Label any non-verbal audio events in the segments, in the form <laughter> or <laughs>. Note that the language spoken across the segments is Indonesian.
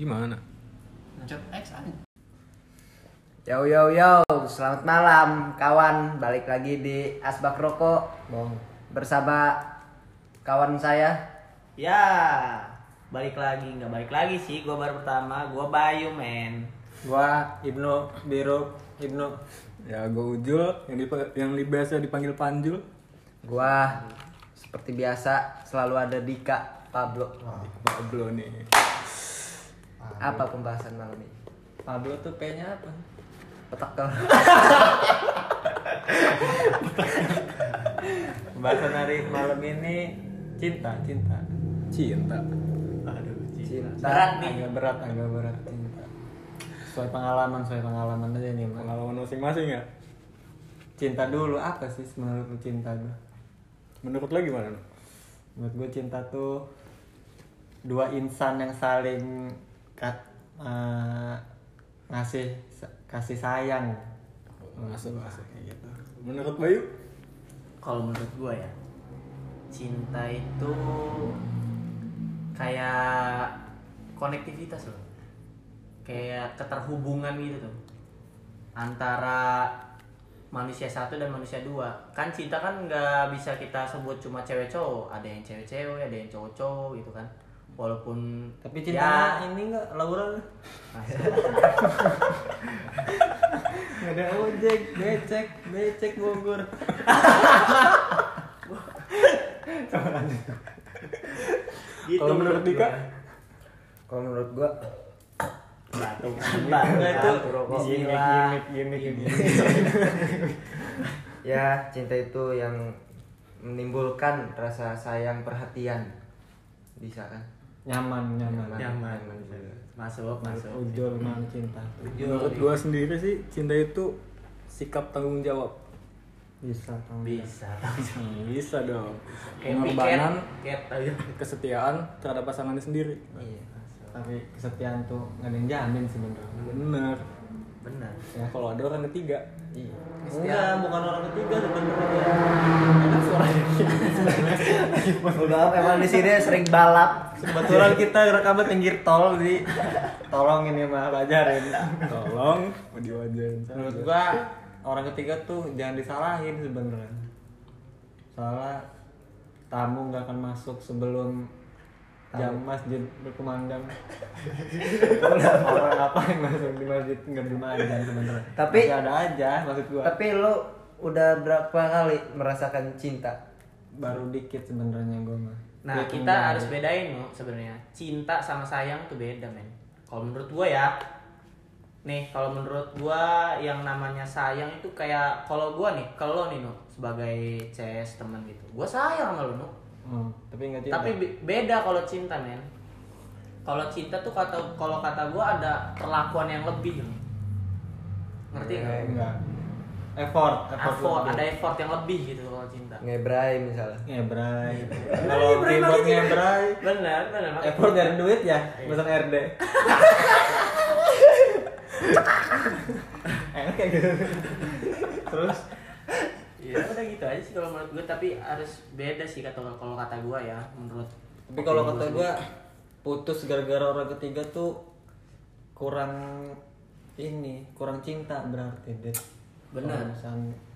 Gimana? Mencet X aja. Yo yo yo, selamat malam kawan. Balik lagi di Asbak Rokok Bong. bersama kawan saya. Ya, balik lagi nggak balik lagi sih. Gua baru pertama, gua Bayu men. Gua Ibnu Biru Ibnu. Ya gue Ujul yang, dip- yang biasa dipanggil Panjul. Gua seperti biasa selalu ada Dika Pablo. Pablo nih. Apa pembahasan malam ini? Pablo tuh P-nya apa? Petekel. Pembahasan hari malam ini cinta, cinta. Cinta. Aduh, Cinta. Berat nih. Agak berat, agak berat cinta. Sesuai pengalaman, sesuai pengalaman aja nih. Pengalaman masing-masing ya. Cinta dulu apa sih menurut lu cinta tuh? Menurut lo gimana? Nu? Menurut gue cinta tuh dua insan yang saling kat, eh, ngasih kasih sayang. Masuk masuk kayak gitu. Menurut Bayu? Kalau menurut gua ya, cinta itu kayak konektivitas loh. Kayak keterhubungan gitu tuh. Antara manusia satu dan manusia dua kan cinta kan nggak bisa kita sebut cuma cewek cowok ada yang cewek cewek ada yang cowok cowok gitu kan walaupun Tapi ya, cinta ini enggak Laura <laughs> Gak ada ojek, becek, becek Bogor. gitu Kalau menurut Dika? Kalau menurut gua Batuk. Itu Bismillah. ya cinta itu yang menimbulkan rasa sayang perhatian. Bisa kan? Nyaman, nyaman. Nyaman. Nyaman. Masuk, masuk. Ujul man cinta. Menurut gue sendiri sih cinta itu sikap tanggung jawab. Bisa, tau. Bisa. Hmm, bisa dong. Kayak Pengorbanan, kesetiaan terhadap pasangannya sendiri. Iya. Tapi kesetiaan tuh nggak ada yang jamin sebenarnya. Bener. Benar. Ya. Kalau ada orang ketiga. Iya. Enggak, bukan orang ketiga sebenarnya. Enak suaranya. Udah <laughs> memang di sini sering balap. Kebetulan kita rekaman pinggir tol, jadi tolong ini mah pelajarin. Tolong diwajarin. Menurut gua orang ketiga tuh jangan disalahin sebenarnya. Soalnya tamu nggak akan masuk sebelum jam masjid berkumandang. <laughs> orang apa yang masuk di masjid nggak berkumandang sebenarnya. Tapi- Masih ada aja maksud gua. Tapi lo udah berapa kali merasakan cinta? Baru dikit sebenarnya gua mah. Nah, Hitung kita harus bedain loh sebenarnya. Cinta sama sayang tuh beda, men. Kalau menurut gua ya, nih kalau menurut gua yang namanya sayang itu kayak kalau gua nih, kalau lo nih no sebagai CS teman gitu. Gua sayang sama lo no. Hmm, tapi nggak cinta. Tapi be- beda kalau cinta, men. Kalau cinta tuh kata kalau kata gua ada perlakuan yang lebih. loh. Ngerti nggak? Eh, enggak. Effort, effort, Effort, lebih. ada effort yang lebih gitu kalau cinta. Ngebrai misalnya. ngebrai. Kalau keyboard ngebrai, Benar, benar. effort nyari duit ya, Iya. pesan RD. <laughs> Enak kayak gitu. Terus Ya udah gitu aja sih kalau menurut gue tapi harus beda sih kata kalau kata gue ya menurut tapi kalau kata gua putus gara-gara orang ketiga tuh kurang ini, kurang cinta berarti, Dit. Benar.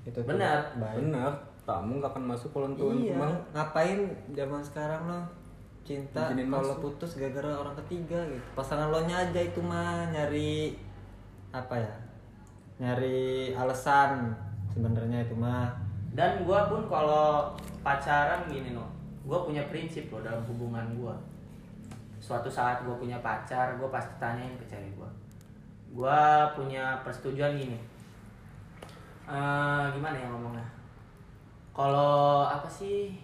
Itu Benar. Bener. Tamu gak akan masuk kalau tuan Iya, ngapain zaman sekarang lo cinta kalau putus gara-gara orang ketiga gitu. Pasangan lo nya aja itu mah nyari apa ya? Nyari alasan sebenarnya itu mah. Dan gue pun kalau pacaran gini no gue punya prinsip loh dalam hubungan gue suatu saat gue punya pacar gue pasti tanyain ke cewek gue gue punya persetujuan gini Eh, gimana ya ngomongnya kalau apa sih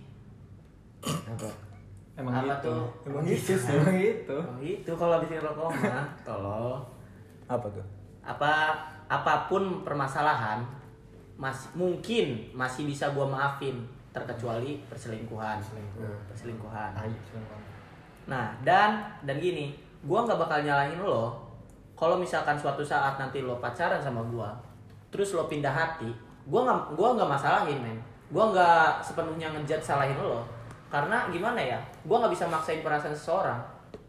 Apa? Emang Apa gitu. tuh? Emang gitu sih. Emang gitu. Oh, gitu kalau habis rokok mah kalau Apa tuh? apa apa pun permasalahan masih mungkin masih bisa gua maafin terkecuali perselingkuhan. Perselingkuhan. Nah dan dan gini gua nggak bakal nyalahin lo kalau misalkan suatu saat nanti lo pacaran sama gua terus lo pindah hati gua nggak gua nggak masalahin men. Gua nggak sepenuhnya ngejat salahin lo. Karena gimana ya? Gua nggak bisa maksain perasaan seseorang.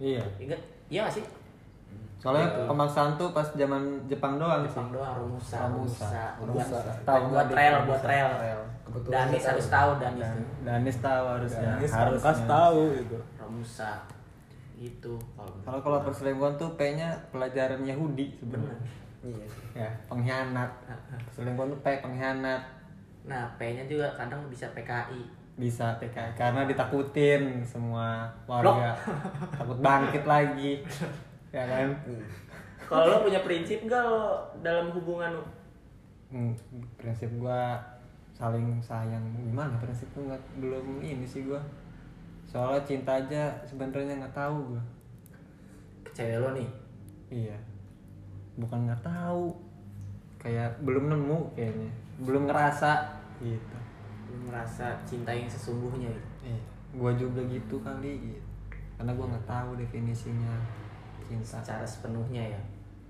Iya. inget iya gak sih soalnya pemaksaan tuh pas zaman Jepang doang sih. Jepang doang Romusa Romusa. Romusa Romusa. buat Tahu buat trail buat trail Kebetulan Danis harus tahu. Danis tuh. Danis tahu harusnya. Ini harus harus tahu gitu. Romusa gitu. Kalau kalau perselingkuhan tuh P-nya pelajaran Yahudi sebenarnya. Iya sih. ya pengkhianat. Perselingkuhan tuh P pengkhianat. Nah P-nya juga kadang bisa PKI bisa PKI karena ditakutin semua warga. Takut bangkit lagi <laughs> ya kan? Kalau lo punya prinsip nggak lo dalam hubungan lo? Hmm, prinsip gua saling sayang. Gimana prinsip gua? Nggak belum ini sih gua. Soalnya cinta aja sebenarnya nggak tahu gua. Ke cewek lo nih? Iya. Bukan nggak tahu. Kayak belum nemu kayaknya. Belum ngerasa. Gitu. Lo merasa cinta yang sesungguhnya. Gitu iya. Gua juga gitu kali. Gitu karena gua nggak tahu definisinya cinta secara sepenuhnya ya.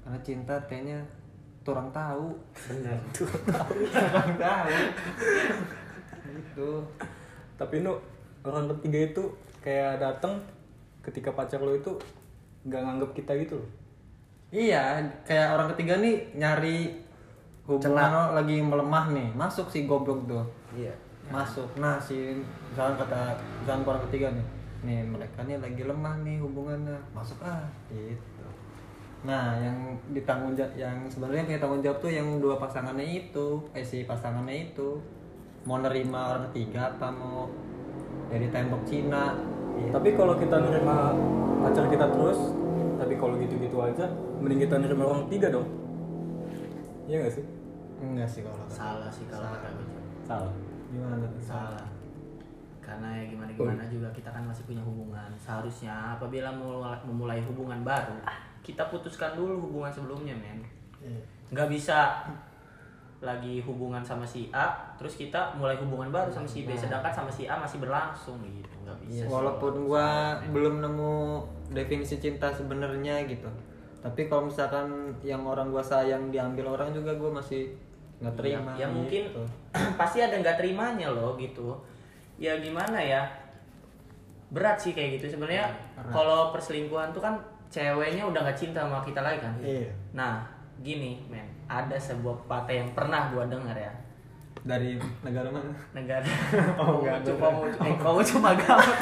Karena cinta kayaknya turang tahu. Bener turang <laughs> tahu. Gitu. Tapi nu orang ketiga itu kayak datang ketika pacar lo itu nggak nganggap kita gitu loh. Iya, kayak orang ketiga nih nyari hubungan lo lagi melemah nih, masuk si goblok tuh, Iya. masuk. Nah si misalkan kata misalkan orang ketiga nih, nih mereka nih lagi lemah nih hubungannya, masuk ah, gitu. Nah yang ditanggung jawab, yang sebenarnya punya tanggung jawab tuh yang dua pasangannya itu, eh si pasangannya itu mau nerima orang ketiga apa mau jadi tembok Cina. Gitu. Tapi kalau kita nerima pacar kita terus, tapi kalau gitu-gitu aja, mending kita nerima orang ketiga dong. Iya gak sih? Enggak sih kalau salah sih kalau Cok. Salah. Gimana tuh? salah karena ya gimana gimana juga kita kan masih punya hubungan seharusnya apabila mulai, memulai hubungan baru kita putuskan dulu hubungan sebelumnya men Iya. nggak bisa lagi hubungan sama si A terus kita mulai hubungan baru sama si B sedangkan sama si A masih berlangsung gitu nggak bisa sih. Walaupun gua belum nemu definisi cinta sebenarnya gitu. Tapi kalau misalkan yang orang gua sayang diambil orang juga gua masih nggak terima. ya, ya mungkin gitu. <clears throat> pasti ada nggak terimanya loh gitu ya gimana ya? Berat sih kayak gitu. Sebenarnya kalau perselingkuhan tuh kan ceweknya udah nggak cinta sama kita lagi kan? Iya. nah gini men. Ada sebuah pepatah yang pernah gua dengar ya. Dari negara mana? negara. <laughs> Oh, enggak, cuma mau eh, kamu cuma agama. <laughs>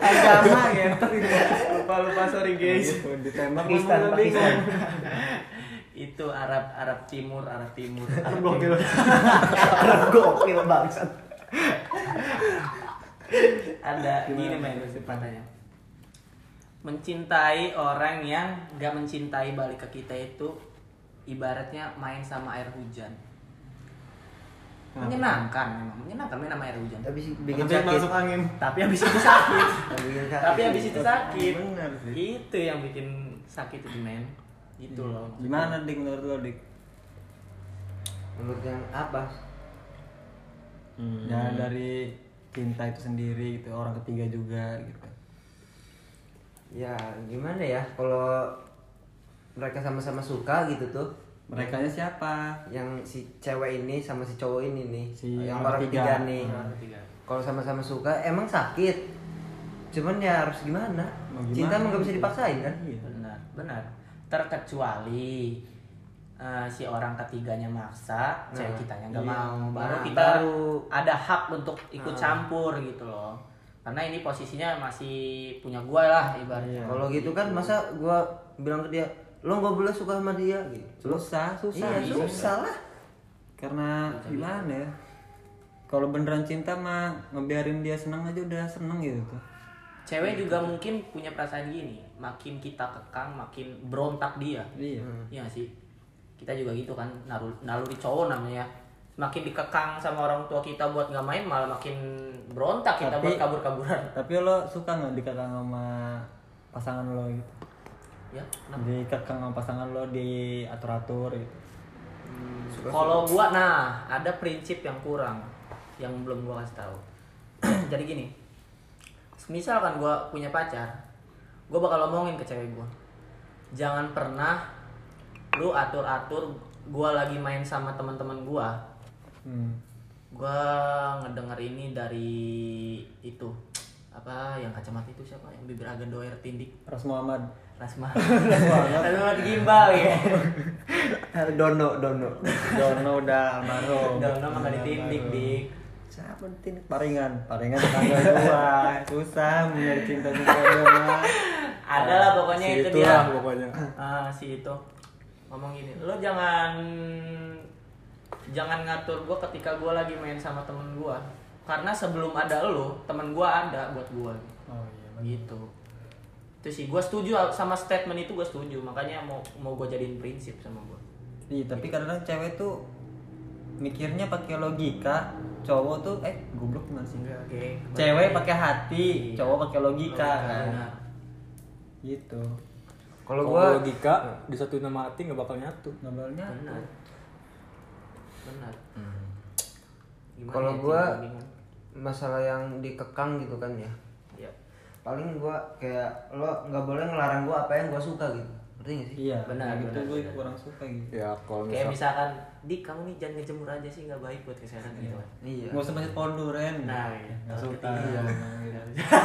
Agama ya. <laughs> Lupa lupa sorry guys. Gitu, ditembak Pakistan, Pakistan. Itu Arab Arab Timur Arab Timur. <laughs> Arab Gokil. Arab gokil bangsat ada gini men katanya mencintai orang yang gak mencintai balik ke kita itu ibaratnya main sama air hujan. Menyenangkan memang. Menyenangkan main sama air hujan. Tapi bikin Tapi sakit. masuk angin. tapi habis itu sakit. Tapi bikin sakit. tapi habis itu sakit. Bener sih. itu yang bikin sakit itu men itu loh Gimana dik menurut lo dik? Menurut yang apa? Ya dari cinta itu sendiri gitu orang ketiga juga gitu. Ya gimana ya kalau mereka sama-sama suka gitu tuh Mereka siapa? yang si cewek ini sama si cowok ini nih Si yang orang ketiga. ketiga nih kalau sama-sama suka emang sakit cuman ya harus gimana, Mau gimana? cinta emang gak bisa dipaksain kan Iya. benar benar terkecuali eh, si orang ketiganya maksa cewek kitanya nggak iya. mau baru Nah, kita baru. ada hak untuk ikut campur gitu loh karena ini posisinya masih punya gua lah ibaratnya kalau gitu kan masa gua bilang ke dia lo nggak boleh suka sama dia gitu Susah, susah. iya susah lah Karena gimana ya? Kalau beneran cinta mah ngebiarin dia senang aja udah seneng gitu tuh. cewek juga mungkin punya perasaan gini makin kita kekang makin berontak dia Iya. Iya nggak sih? Kita juga gitu kan, naluri, naluri cowok namanya. Semakin dikekang sama orang tua kita buat nggak main, malah makin berontak kita Tapi- buat kabur-kaburan. Tapi lo suka nggak dikekang sama pasangan lo gitu? Ya, kenapa? Dikekang sama pasangan lo diatur-atur gitu. Kalau gua, nah ada prinsip yang kurang, yang belum gua kasih tahu. <clears throat> Jadi gini, misalkan gua punya pacar, gua bakal ngomongin ke cewek gua, jangan pernah lu atur-atur gua lagi main sama teman-teman gua, Hmm. gua ngedenger ini dari itu apa yang kacamata itu siapa? Yang bibir agak doer tindik. Ras Muhammad. Rasma <laughs> Rasma gimbal ya. <laughs> Dono, Dono. <laughs> Dono udah almarhum udah lama gak ditindik dik siapa tindik paringan paringan tetangga gua susah mencari cinta cinta gua ada lah pokoknya Si itu dia. pokoknya. Ah si itu. Ngomong gini lo jangan jangan ngatur gue ketika gue lagi main sama temen gue karena sebelum ada lo temen gue ada buat gue oh iya gitu. Itu sih gue setuju sama statement itu gue setuju. Makanya mau mau gue jadiin prinsip sama gue Iya, tapi kadang cewek tuh mikirnya pakai logika, cowok tuh eh goblok gimana sih? oke Cewek pakai hati, Iya. cowok pakai logika kan. benar. Gitu. Kalau gua logika disatuin nama hati nggak bakal nyatu Ngobrolnya benar benar Gimana kalau gua masalah yang dikekang gitu kan ya. Iya. Paling gua kayak lo nggak boleh ngelarang gua apa yang gua suka gitu. Ngerti gak sih? Iya, Benar, gitu benar, gue benar. kurang suka gitu. ya kalau kayak misal misalkan dik kamu nih jangan ngejemur aja sih nggak baik buat kesehatan gitu kan Iya. Nggak usah banyak pohon duren. Nah, iya. Nggak. Iya.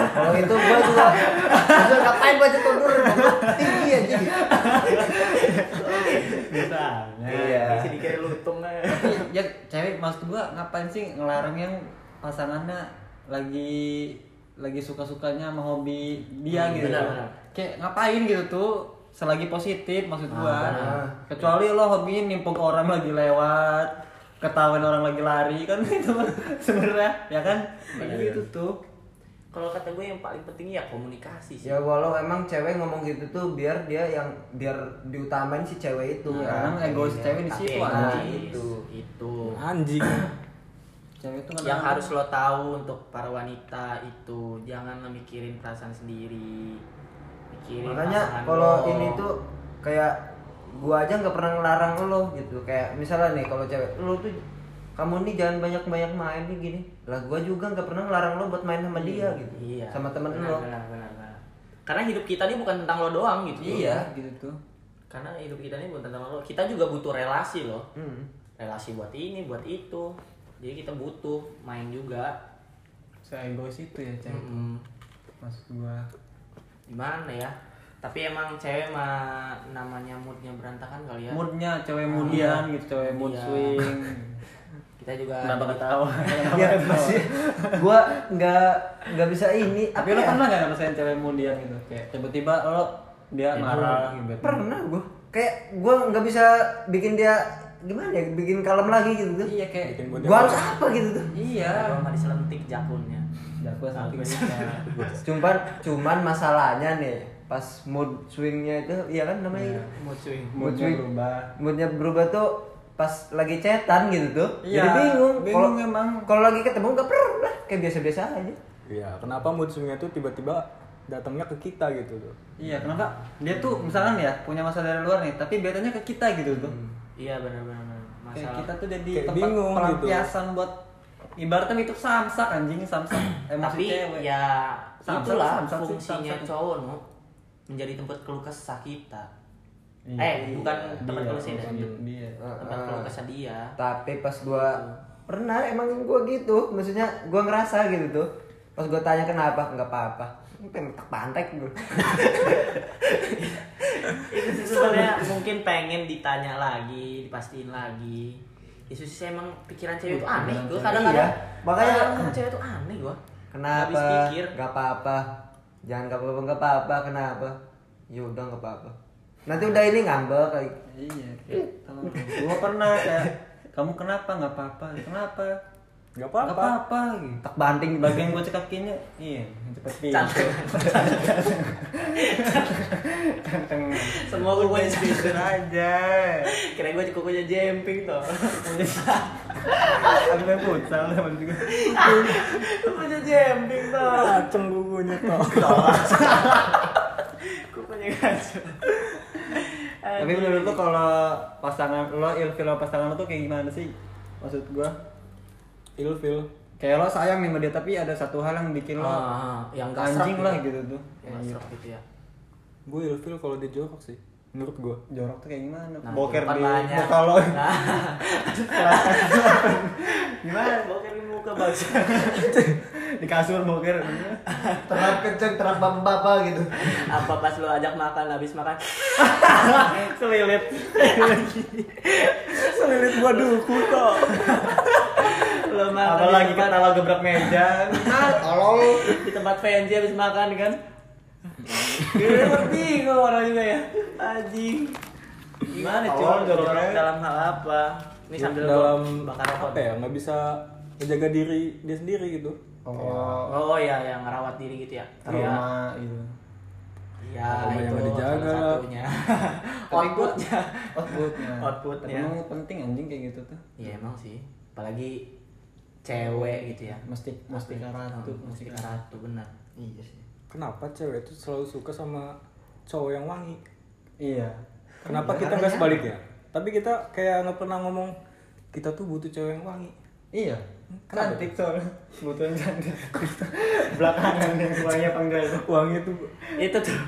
Kalau itu gua juga Maksudnya ngapain baca tundur goblok tinggi aja. Misalnya. Iya. Bisa dikira lutung ya cewek maksud gua ngapain sih ngelarang yang pasangannya lagi lagi suka-sukanya sama hobi dia Hmm, gitu. benar, benar. Kayak ngapain gitu tuh selagi positif maksud gua. Ah. Kecuali lo hobinya nimpuk orang lagi lewat, ketahuan orang lagi lari kan <laughs> itu sebenarnya ya kan Iya. gitu tuh. kalau kata gue yang paling penting ya komunikasi sih Ya walau emang cewek ngomong gitu tuh biar dia yang biar diutamain si cewek itu Nah, kan. emang egois cewek di situ anjing. itu. itu anjing <coughs> Cewek tuh yang harus lo tahu untuk para wanita itu jangan mikirin perasaan sendiri mikirin Makanya kalau lo. ini tuh kayak gua aja nggak pernah ngelarang lo gitu. Kayak misalnya nih kalau cewek lo tuh kamu nih jangan banyak-banyak main nih gini. Lah gua juga nggak pernah ngelarang lo buat main sama dia gitu. iya Sama temen benar, lo. benar, benar, benar. karena hidup kita ini bukan tentang lo doang gitu Iya. gitu tuh. karena hidup kita ini bukan tentang lo kita juga butuh relasi loh Hmm. relasi buat ini buat itu jadi kita butuh main juga Saya egois itu ya cewek. Mm-mm. Maksud gua. Gimana ya tapi emang cewek mah namanya moodnya berantakan kali ya Moodnya cewek moodian Iya. gitu, cewek mood Iya. swing. <laughs> kita juga Kenapa ketawa? <laughs> Iya pasti. Gua nggak nggak bisa ini. Tapi apa lo ya? pernah gak ngerasain cewek moodian gitu? Kayak tiba-tiba lo dia marah gitu. Pernah gua. Kayak gua nggak bisa bikin dia gimana ya bikin kalem lagi gitu tuh. Iya kayak gua Gua harus apa gitu tuh. iya. kalau nggak diselentik jakunnya Jago sama Tapi- bisa. <laughs> Cuman cuman masalahnya nih pas mood swingnya itu iya kan namanya Iya. mood swing Mood Moodnya swing. berubah. moodnya berubah tuh pas lagi cetan gitu tuh Iya, jadi bingung bingung Kalau- emang. kalau lagi ketemu nggak pernah kayak biasa-biasa aja Iya, kenapa mood swingnya tuh tiba-tiba datangnya ke kita gitu tuh? Iya, kenapa? Dia tuh misalkan ya punya masalah dari luar nih, tapi betanya ke kita gitu tuh. iya benar-benar Kayak masalah kita tuh jadi Kayak tempat bingung gitu. pelampiasan buat ibaratnya itu samsak anjing samsak. <clears throat> Emosi tapi cewek. ya Samsak, itulah samsak fungsinya samsak. cowok no menjadi tempat keluh kesah kita. Iya. eh bukan tempat Dia, keluh kesah dia. dia. tempat keluh kesah dia. Tapi pas gua pernah emang gua gitu maksudnya gua ngerasa gitu tuh. Pas gua tanya kenapa nggak apa-apa. Pengen tak pantek gua. <laughs> Itu sebenarnya mungkin pengen ditanya lagi dipastiin lagi itu sih emang pikiran cewek itu aneh. gue kadang-kadang Iya, makanya- kadang-kadang cewek itu aneh gue kenapa? Pikir. Nggak apa-apa. Jangan nggak apa-apa nggak apa-apa. Kenapa? Ya udah nggak apa-apa. Nanti udah ini ngambek kayak Iya. Gua pernah kayak <laughs> kamu kenapa nggak apa-apa? Kenapa? Gak apa-apa. apa-apa gitu. tak banting Bagian gua cek kakinya, iya, cepet Canteng. Canteng. semua kukunya Jujur aja. kira gue kukunya jemping tuh Aku main futsal teman juga. kukunya jemping tuh Aceng bukunya toh. kukunya kacau Tapi menurut lu kalau pasangan lo ilfil sama pasangan lo tuh kayak gimana sih? Maksud Ilfil. kayak lo sayang nih sama dia tapi ada satu hal yang bikin lo Ah, yang gasrak anjing gitu. lah gitu tuh. yang gitu ya Gue ilfil kalau dia jorok sih. Menurut gue. Jorok tuh kayak gimana? Nah, Boker di muka lo. <laughs> Nah. gimana boker di muka bangsa <laughs> di kasur boker terap kenceng terap bapak gitu apa pas lo ajak makan habis makan <laughs> selilit Selilit gua duku kok. Lo makan apalagi tempat, kata lo gebrak meja? Tolol di tempat fancy habis makan kan? Gue bingung orang juga ya. Anjing. Gimana Tolong, cuy dalam hal apa? Ini sambil dalam bakar rokok. apa ya? Nggak bisa menjaga diri dia sendiri gitu. oh. Oh iya yang ngerawat diri gitu ya? Iya. trauma gitu. Iya Trauma yang itu nggak dijaga. salah satunya <laughs> outputnya. outputnya. Outputnya. Emang penting anjing kayak gitu tuh. Iya emang sih. Apalagi cewek gitu ya. Mesti mesti karatu musik ratu benar. Iya sih. Kenapa cewek itu selalu suka sama cowok yang wangi? iya. Kenapa kita nggak sebaliknya? Tapi kita kayak nggak pernah ngomong kita tuh butuh cewek yang wangi. iya. Kenapa cantik soalnya. Butuh yang cantik. <laughs> Belakangan yang enggak itu. Wangi tuh itu tuh.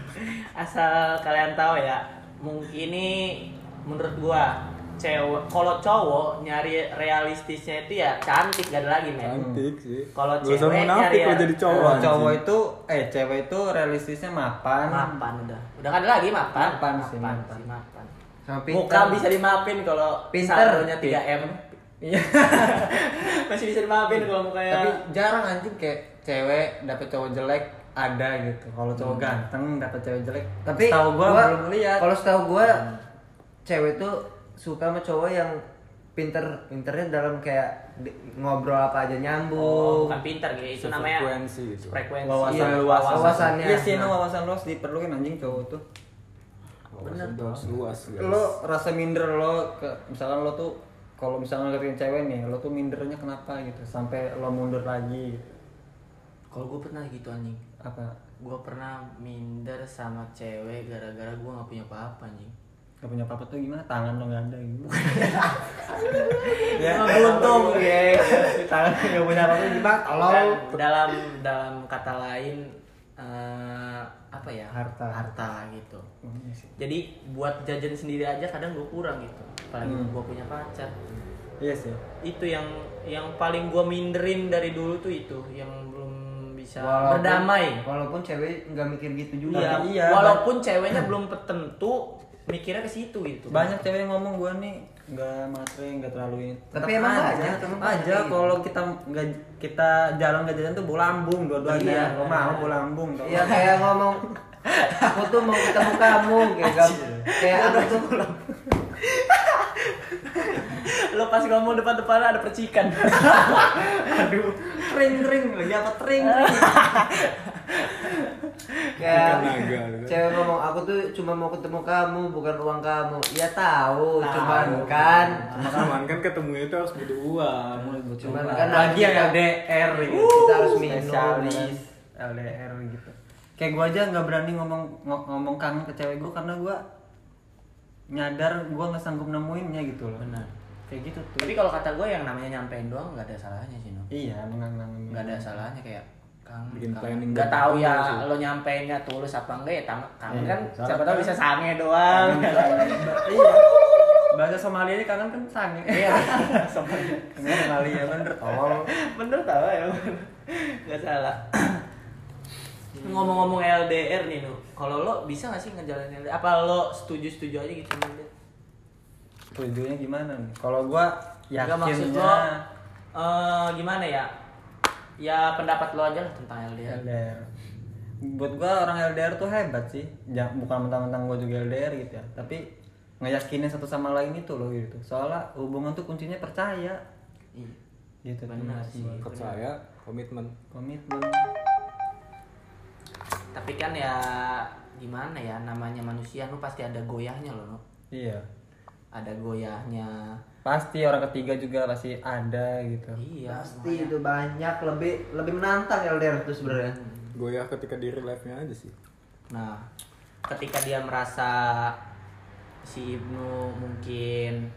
Asal kalian tahu ya mungkin ini menurut gua cewek kalau cowok nyari realistisnya itu ya cantik gak ada lagi men. Cantik sih. Kalau cewek nyari ya- jadi cowok. Cowok itu eh cewek itu realistisnya mapan. Mapan udah. Udah kan ada lagi mapan. Mapan sih, mapan. sih, mapan. sama muka pintar. bisa dimapin kalau Pinter. saldonya 3 m. Iya. <laughs> Masih bisa dimapin kalau mukanya. Tapi jarang anjing kayak cewek dapet cowok jelek ada gitu. Kalau cowok Hmm. ganteng dapet cewek jelek. Tapi tahu gua, belum lihat. kalau setahu gua cewek tuh suka sama cowok yang pinter pinternya dalam kayak di- ngobrol apa aja oh, nyambung bukan pintar gitu itu namanya Frekuensi gitu. frekuensi wawasan Iya, luas. wawasannya. iya. Sih emang wawasan luas diperluin anjing cowok tuh. Bener Wawasan luas, luas guys. lo rasa minder lo ke misalkan lo tuh kalau misalkan ngertiin cewek nih lo tuh mindernya kenapa gitu sampai lo mundur lagi? Gitu kalau gue pernah gitu anjing. Apa? Gue pernah minder sama cewek gara-gara gue nggak punya apa-apa anjing gak punya apa-apa tuh gimana? Tangan lo gak ada gitu. <laughs> Ya. Beruntung. Ya tangan gak punya apa-apa gimana? Tolol dalam dalam kata lain eh, apa ya? Harta. harta gitu. Oh, iya sih. jadi buat jajan sendiri aja kadang gue kurang gitu. Apalagi Hmm. gue punya pacar. Iya sih. Itu yang yang paling gue minderin dari dulu tuh itu yang belum bisa Walaupun- berdamai. walaupun cewek nggak mikir gitu juga. Iya, iya, walaupun ceweknya belum tentu mikirnya ke situ gitu. Banyak cewek yang ngomong gua nih nggak matre nggak terlalu ini. Tapi emang aja, aja. gitu. kalau kita nggak kita jalan nggak jalan tuh bola lambung dua-duanya. Iya. lo mau bola lambung tau. Iya kayak ngomong aku tuh mau ketemu kamu kayak kayak aku tuh <laughs> lo pas ngomong depan-depan ada percikan. <laughs> Aduh. Ring ring lagi apa ring <laughs> kayak cewek ngomong aku tuh cuma mau ketemu kamu bukan uang kamu. Ya tahu Tahu. cuman kan. Cuman kan ketemu itu harus butuh uang. cuman Cuma kan lagi yang LDR gitu. kita harus minum spesialis. LDR gitu. Kayak gua aja nggak berani ngomong ngo- ngomong kangen ke cewek gua karena gua nyadar gua nggak sanggup nemuinnya gitu loh. Benar. Kayak gitu tuh. Tapi kalau kata gue yang namanya nyampein doang nggak ada salahnya sih no iya mengang nggak ada salahnya kayak kangen Bikin kangen. planning nggak tahu ya sih. lo nyampeинnya tulus apa enggak ya tang- kangen Iya, kan siapa tahu kan- bisa sange doang. Iya. Bahasa Somalia ini kangen kan sange. Iya. <laughs> Somalia. kangen Somalia bener. Tolol bener tahu ya nggak salah. Ngomong-ngomong LDR nih nu. Kalau lo bisa gak sih ngejalanin LDR apa lo setuju setuju aja gitu sama LDR tujuannya gimana nih? Kalau gua Nggak, maksud yakinnya lo eh, gimana ya ya pendapat lo aja lah tentang LDR LDR buat gua orang LDR tuh hebat sih. Ja, bukan mentang-mentang gua juga LDR gitu ya. Tapi ngeyakinin satu sama lain itu loh gitu. Soalnya hubungan tuh kuncinya percaya. Iya. Gitu. Benar sih. Sih. Percaya, komitmen. komitmen. Tapi kan ya gimana ya namanya manusia lu pasti ada goyahnya loh iya ada goyahnya. Pasti orang ketiga juga pasti ada gitu. Iya pasti itu banyak lebih lebih menantang LDR itu sebenarnya. Goyah ketika di real life-nya aja sih. Nah, ketika dia merasa si Ibnu mungkin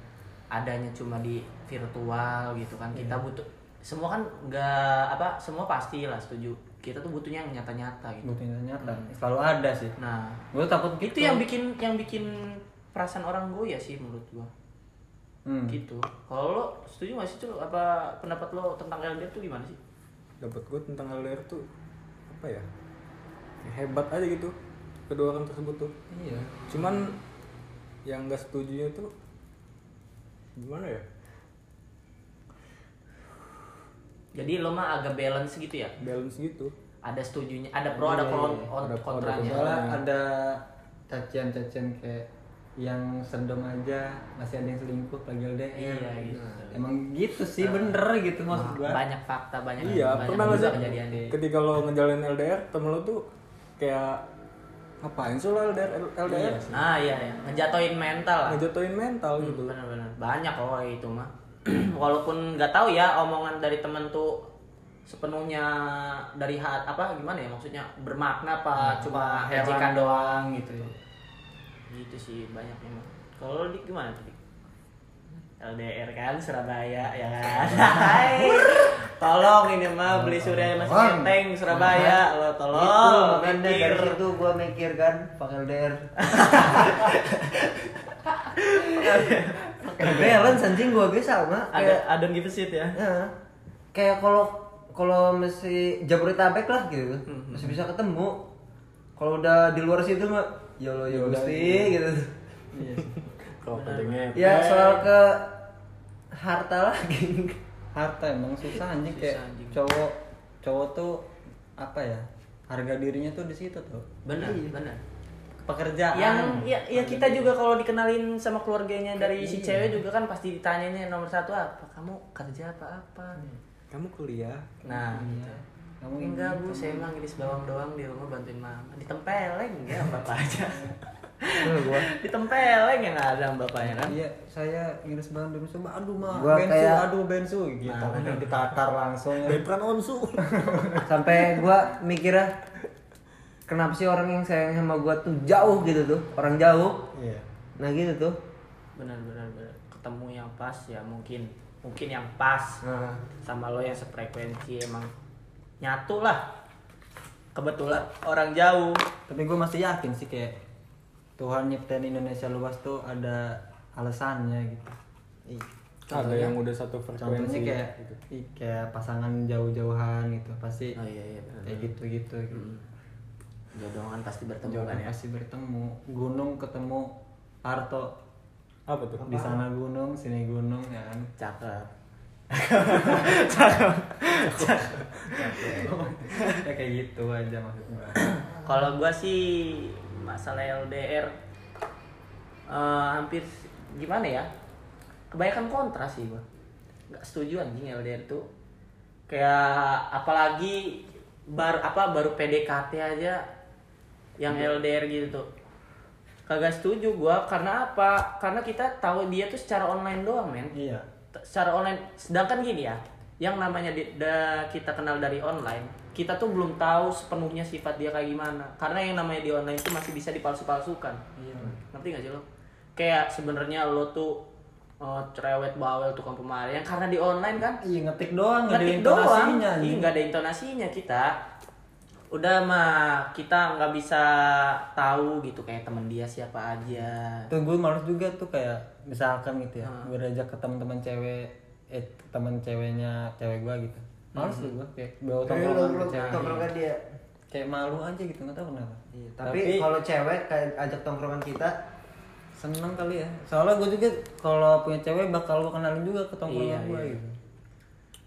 adanya cuma di virtual gitu kan, kita butuh semua kan nggak apa semua pasti lah setuju. Kita tuh butuhnya yang nyata-nyata gitu. buktinya nyata. Selalu ada sih. Nah, gue takut itu gitu. yang bikin yang bikin perasaan orang goyah sih menurut gua. hmm. Gitu. Kalau lo setuju gak sih tuh apa pendapat lo tentang LDR tuh gimana sih? dapat gue tentang LDR tuh apa ya kayak hebat aja gitu kedua orang tersebut tuh iya cuman yang nggak setuju tuh gimana ya Jadi lo mah agak balance gitu ya. balance gitu Ada setujunya, ada pro, ada Iya, kon- iya. kon- Ada pro, ada kontranya. kontra. ada cacian-cacian kayak yang sedom aja masih ada yang selingkuh lagi LDR Iya gitu. emang gitu sih bener gitu maksud gua Banyak fakta, banyak iya banyak pernah nggak kejadian. ketika lo ngejalin LDR temen lo tuh kayak ngapain sih lo LDR LDR Iya sih. Ah iya ya, ngejatoin mental lah. ngejatuhin mental gitu Bener-bener banyak kok itu mah. <clears throat> Walaupun nggak tahu ya omongan dari temen tuh sepenuhnya dari hat apa gimana ya maksudnya bermakna apa cuma heran ejekan doang gitu ya. Gitu sih banyak emang. Kalau Dik, gimana tuh? Dik? LDR kan Surabaya ya kan. <laughs> Hai. tolong ini mah beli surya masih Bang. enteng Surabaya lo itu tolong mikir. dari situ gua mikir kan pakai LDR balance anjing gua ge sama Ada kayak give a shit ya. ya, kayak kalau kalau masih Jabodetabek lah gitu Hmm, masih bisa ketemu kalau udah di luar situ mah lo ya Ya udah, gusti iya. gitu Iya. kalau ya soal ke harta lagi harta emang susah anjing Susah, kayak anjing. cowok cowok tuh apa ya harga dirinya tuh di situ tuh Benar, Iya. benar. pekerjaan yang ya, ya kita juga kalau dikenalin sama keluarganya dari si Iya. cewek juga kan pasti ditanyanya nomor satu apa kamu kerja apa apa kamu kuliah nah Iya. Kamu enggak ini, bu kamu- saya emang ngiris bawang doang di rumah bantuin mama ditempeleng ya bapak aja. Gua. Ditempeleng ya nggak ada bapaknya kan? Iya, saya ngiris bahan demi coba aduh mah Gua bensu, kayak- aduh bensu gitu. Nah, Udah ditatar langsung. Depran onsu. <laughs> Sampai gua mikirnya kenapa sih orang yang sayang sama gua tuh jauh? gitu tuh orang jauh. Iya. nah gitu tuh. Benar benar benar ketemu yang pas ya mungkin. Mungkin yang pas. Nah, sama lo yang sefrekuensi emang nyatu lah kebetulan orang jauh Tapi gue masih yakin sih kayak Tuhan nyiptain Indonesia luas tuh ada alasannya gitu. Ih, ada yang udah satu frekuensi kayak gitu. ih, kayak pasangan jauh-jauhan gitu pasti oh iya iya kayak gitu-gitu gitu. jodoh kan pasti bertemu Jodoh kan ya pasti bertemu. Gunung ketemu Parto. apa tuh Di sana gunung, sini gunung ya kan. cakep ya kayak gitu aja maksudnya. <coughs> kalau gua sih masalah LDR eh, hampir gimana ya? Kebanyakan kontra sih gua. Nggak setuju anjing LDR tuh. Kayak apalagi bar apa baru PDKT aja yang LDR gitu tuh. Kagak setuju gua karena apa? Karena kita tahu dia tuh secara online doang men. Iya. Secara online sedangkan gini ya yang namanya di- da- kita kenal dari online kita tuh belum tahu sepenuhnya sifat dia kayak gimana. Karena yang namanya di online itu masih bisa dipalsu-palsukan. Iya. ngerti gak sih lo? Kayak sebenarnya lo tuh eh, cerewet bawel tukang pemarah yang karena di online kan? Iya ngetik doang, ngetik doang. iya nggak ada intonasinya kita udah mah kita nggak bisa tahu gitu kayak temen dia siapa aja Tuh gue males juga tuh kayak misalkan gitu ya, Ah. gue ajak ke teman-teman cewek, eh teman ceweknya cewek gue gitu. Males tuh gue kayak bawa Tapi tongkrongan ke cewek. tongkrongan dia Kayak malu aja gitu nggak tahu kenapa. Iya, tapi, kalau cewek kayak ajak tongkrongan kita seneng kali ya. Soalnya gue juga kalau punya cewek bakal gue kenalin juga ke tongkrongan Iya, gue iya. gitu.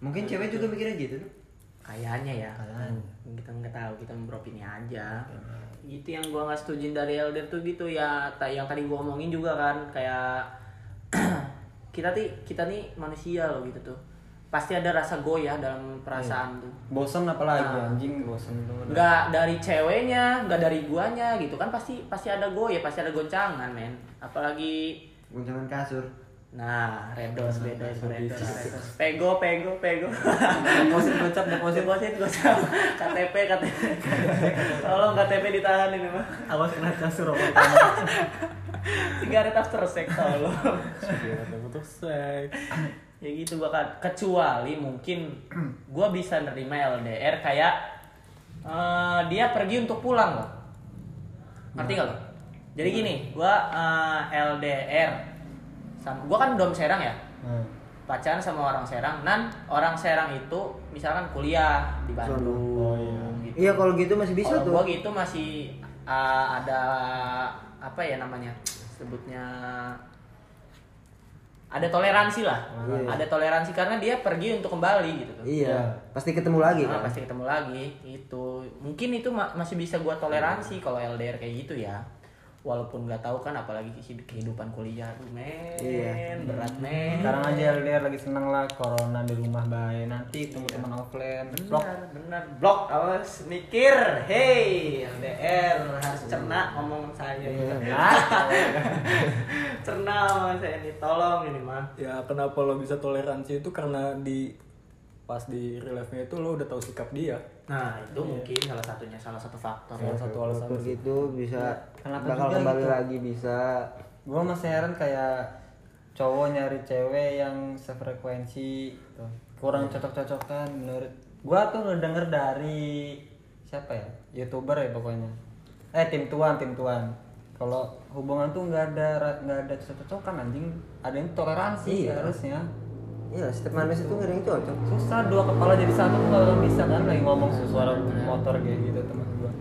mungkin cewek juga mikirnya gitu tuh kayaknya ya Kayaknya. Kita nggak tahu kita beropini aja. Gitu yang gua nggak setuju dari LDR tuh gitu ya yang tadi gua omongin juga kan kayak <clears throat> kita nih kita nih manusia loh gitu tuh. Pasti ada rasa goyah dalam perasaan tuh. Bosen apalagi Ah. anjing bosen tuh. nggak dari ceweknya nggak dari guanya gitu kan pasti pasti ada goyah pasti ada goncangan men. Apalagi guncangan kasur nah redos redos redos redos pego pego pego. Deposit gocap deposit. deposit gocap. KTP KTP tolong KTP ditahan ini mah Awas kena kasur apa sigaret after sex tolong. Iya, kata seks ya gitu bakal kecuali mungkin gua bisa nerima LDR kayak eh, dia pergi untuk pulang loh ngerti gak lo jadi gini gua eh, LDR sama gua kan dom serang ya Hmm. pacaran sama orang Serang nan orang Serang itu misalkan kuliah di Bandung Oh, iya. gitu. Iya kalau gitu masih bisa Kalau tuh. gua gitu masih uh, ada apa ya namanya sebutnya ada toleransi lah Iya. ada toleransi karena dia pergi untuk kembali gitu tuh Iya, pasti ketemu lagi Nah, kan. pasti ketemu lagi itu mungkin itu ma- masih bisa gua toleransi kalau LDR kayak gitu ya walaupun nggak tahu kan apalagi kehi- kehidupan kuliah tuh men Iya. berat men. Sekarang aja LDR lagi seneng lah corona di rumah baik nanti ketemu teman offline. Benar benar. Blok awas mikir. Hey LDR harus cerna ngomong saya. <laughs> Cerna ngomong saya ini tolong ini mah. Ya kenapa lo bisa toleransi itu? Karena di pas di reliefnya itu lo udah tahu sikap dia nah itu mungkin salah satunya salah satu faktor. Salah satu alasan Faktor gitu bisa Kenapa bakal kembali gitu? lagi bisa. Gue masih heran kayak cowok nyari cewek yang sefrekuensi gitu. kurang cocok-cocokan menurut gua tuh ngedenger dari siapa ya? Youtuber ya pokoknya. Eh tim tuan tim tuan. Kalau hubungan tuh nggak ada nggak ada cocok-cocokan anjing. Ada yang toleransi Iya. harusnya Iya, setiap manusia itu nggak ada yang cocok. susah dua kepala jadi satu tuh nggak bisa kan lagi ngomong suara motor kayak gitu teman gua.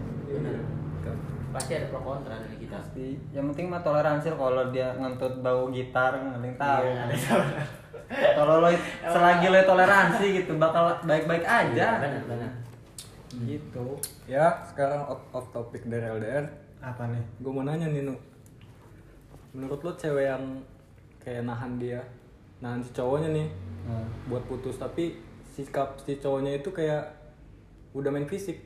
Pasti ada pro kontra dari kita. Pasti. Yang penting mah toleransi kalau dia ngentut bau gitar yang tahu. Kalau lo selagi lo toleransi gitu bakal baik-baik aja. benar benar. Gitu. Ya sekarang off, off topic dari LDR apa nih? Gue mau nanya nih Nu. Menurut lo cewek yang kayak nahan dia nahan si cowoknya nih Nah, buat putus. Tapi sikap si cowoknya itu kayak udah main fisik.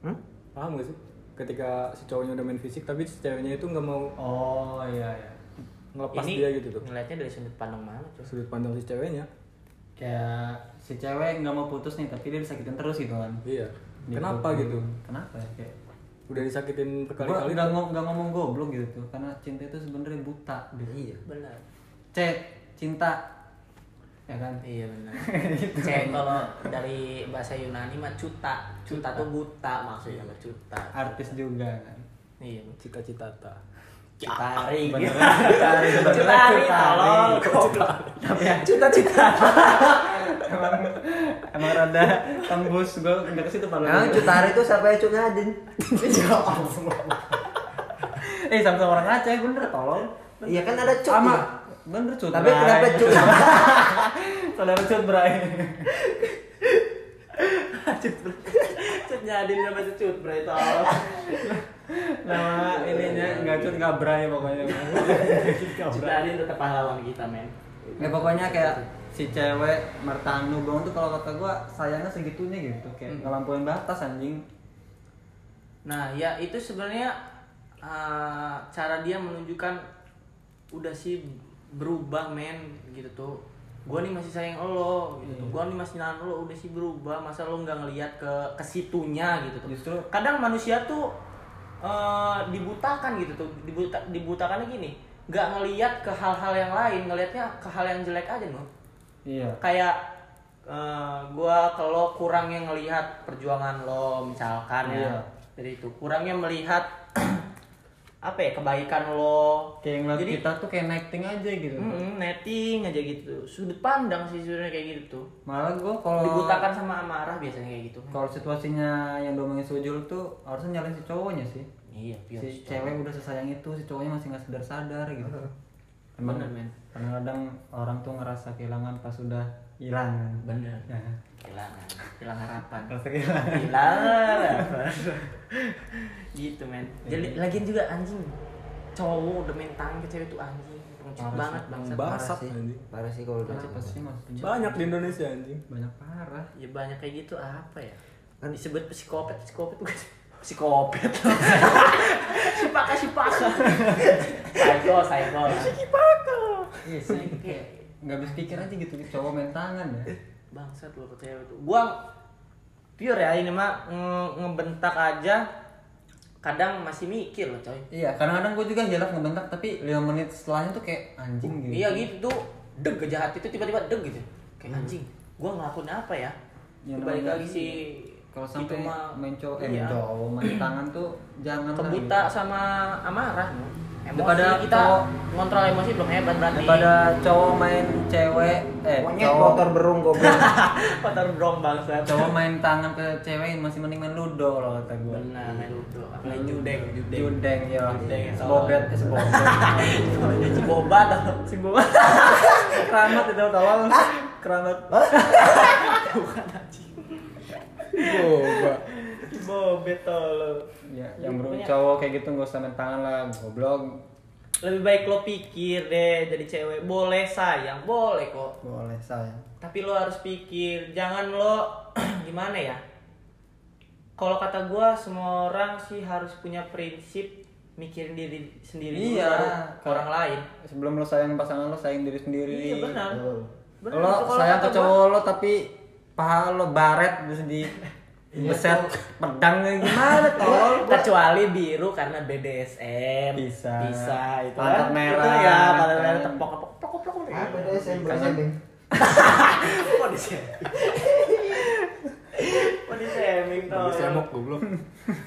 Hmm? paham gak sih? Ketika si cowoknya udah main fisik tapi si ceweknya itu nggak mau oh iya iya. ngelepas ini dia gitu tuh. ngeliatnya dari sudut pandang mana tuh sudut pandang si ceweknya. Kayak si cewek nggak mau putus nih tapi dia disakitin terus gitu kan? Iya. Di- kenapa gitu? Kenapa ya kayak udah disakitin berkali-kali nggak ngom nggak ngomong goblok gitu tuh karena cinta itu sebenarnya buta. Gitu. Iya. benar. C cinta. Ya kan? Iya benar. <laughs> Cek kalau dari bahasa Yunani mah cuta. Cuta tuh buta maksudnya cuta. Artis juga kan? Iya. Cita-cita ta Cutari, beneran cutari cutari. tolong ya. Cita-cita. Emang emang rada tembus. Gue nggak ke situ Nah, padahal Cutari itu siapa ya Cuk Nadin? eh sama orang Aceh bener tolong. Iya kan ada Cuk. sama ya? Bener cut Tapi kenapa Cuk? <laughs> saudara cut bray. Cut jadi sama cut berarti tolong nama ininya nggak cut nggak bray pokoknya. Cutari tetap pahlawan kita men. Ya pokoknya kayak si cewek mertanu bang tuh kalau kata gua sayangnya segitunya gitu kayak ngelampuin batas anjing. Nah, ya itu sebenarnya uh, cara dia menunjukkan udah sih berubah men gitu tuh. Gua nih masih sayang lo gitu. tuh. Gua nih masih nahan lo udah sih berubah. Masa lo nggak ngelihat ke ke situnya gitu tuh. Justru Kadang manusia tuh uh, dibutakan gitu tuh. Dibuta, dibutakannya gini. nggak ngelihat ke hal-hal yang lain, ngelihatnya ke hal yang jelek aja no. iya Kayak uh, gua kalau kurangnya ngelihat perjuangan lo misalkan ya Iya. dari itu kurangnya melihat apa ya kebaikan lo. Kayak ngeliat Jadi- kita tuh kayak netting aja gitu. Mm, netting aja gitu. Sudut pandang sih sebenarnya kayak gitu tuh. Malah gua kalau dibutakan sama amarah biasanya kayak gitu. kalau situasinya yang domongin sujul tuh harusnya nyalain si cowoknya sih. Iya biar si cewek udah sesayang itu si cowoknya masih nggak sadar sadar gitu. <laughs> Emang Bener, men. kadang-kadang orang tuh ngerasa kehilangan pas sudah hilang bener. Ya. kehilangan. Hilang harapan. Hilang harapan. Gitu men. Iya. jadi lagian juga anjing cowok udah main tangan ke cewek tuh anjing. Pengecut Parah banget sih. bangsat. Bang. Parah sih. anjing. Parah sih kalau udah. Siapa sih banyak di Indonesia anjing. Banyak parah. Ya banyak kayak gitu apa ya? Kan- disebut psikopat psikopat bukan psikopat <laughs> sipaka sipaka. <laughs> Psycho psycho. Iya sih kayak nggak habis pikir aja gitu cowok main tangan ya. Bangsat lo ke cewek tuh. Gua pure ya ini mah nge- ngebentak aja kadang masih mikir loh coy. Iya kadang-kadang gue juga hilaf ngebentak tapi lima menit setelahnya tuh kayak anjing gitu. Iya gitu. Tuh deg kejahat itu tiba-tiba deg gitu. Kayak anjing gua ngelakuin apa ya? Ya, balik lagi si kalau itu sampai mah main cowok eh iya. main tangan tuh jangan kebuta gitu. sama amarah Emosi Daripada kita cowok- ngontrol emosi belum hebat berarti. daripada cowok main cewek eh Monyet cowok motor berung goblok. <laughs> motor brong bangsa. cowok main tangan ke cewek masih mending main ludo kalau kata gue Benar, main ludo. Apalagi judeng, judeng. judeng ya Judeng, ya, sebobet eh, sebobet si <laughs> boba tau. Si boba. <laughs> keramat itu tolong keramat Boba. Bobet tolong. ya yang bro Pokoknya- cowok kayak gitu nggak usah main tangan lah goblok Lebih baik lo pikir deh jadi cewek. Boleh sayang, boleh kok. boleh saya Tapi lo harus pikir, jangan lo <clears throat> gimana ya? Kalau kata gua semua orang sih harus punya prinsip mikirin diri sendiri dulu, Iya, baru orang lain. sebelum lo sayang pasangan lo sayang diri sendiri Iya benar. Benar, lo sayang ke gua. cowok lo tapi paha lo baret terus di <laughs> beset pedang gimana <laughs> tolol kecuali biru karena BDSM Bisa. bisa itu Pantat kan. merah, itu ya pantat kan. merah tepok tepok tepok tepok deh saya Kangen. bersembing. kok di sini kok di shaming Lagi tuh semok goblok.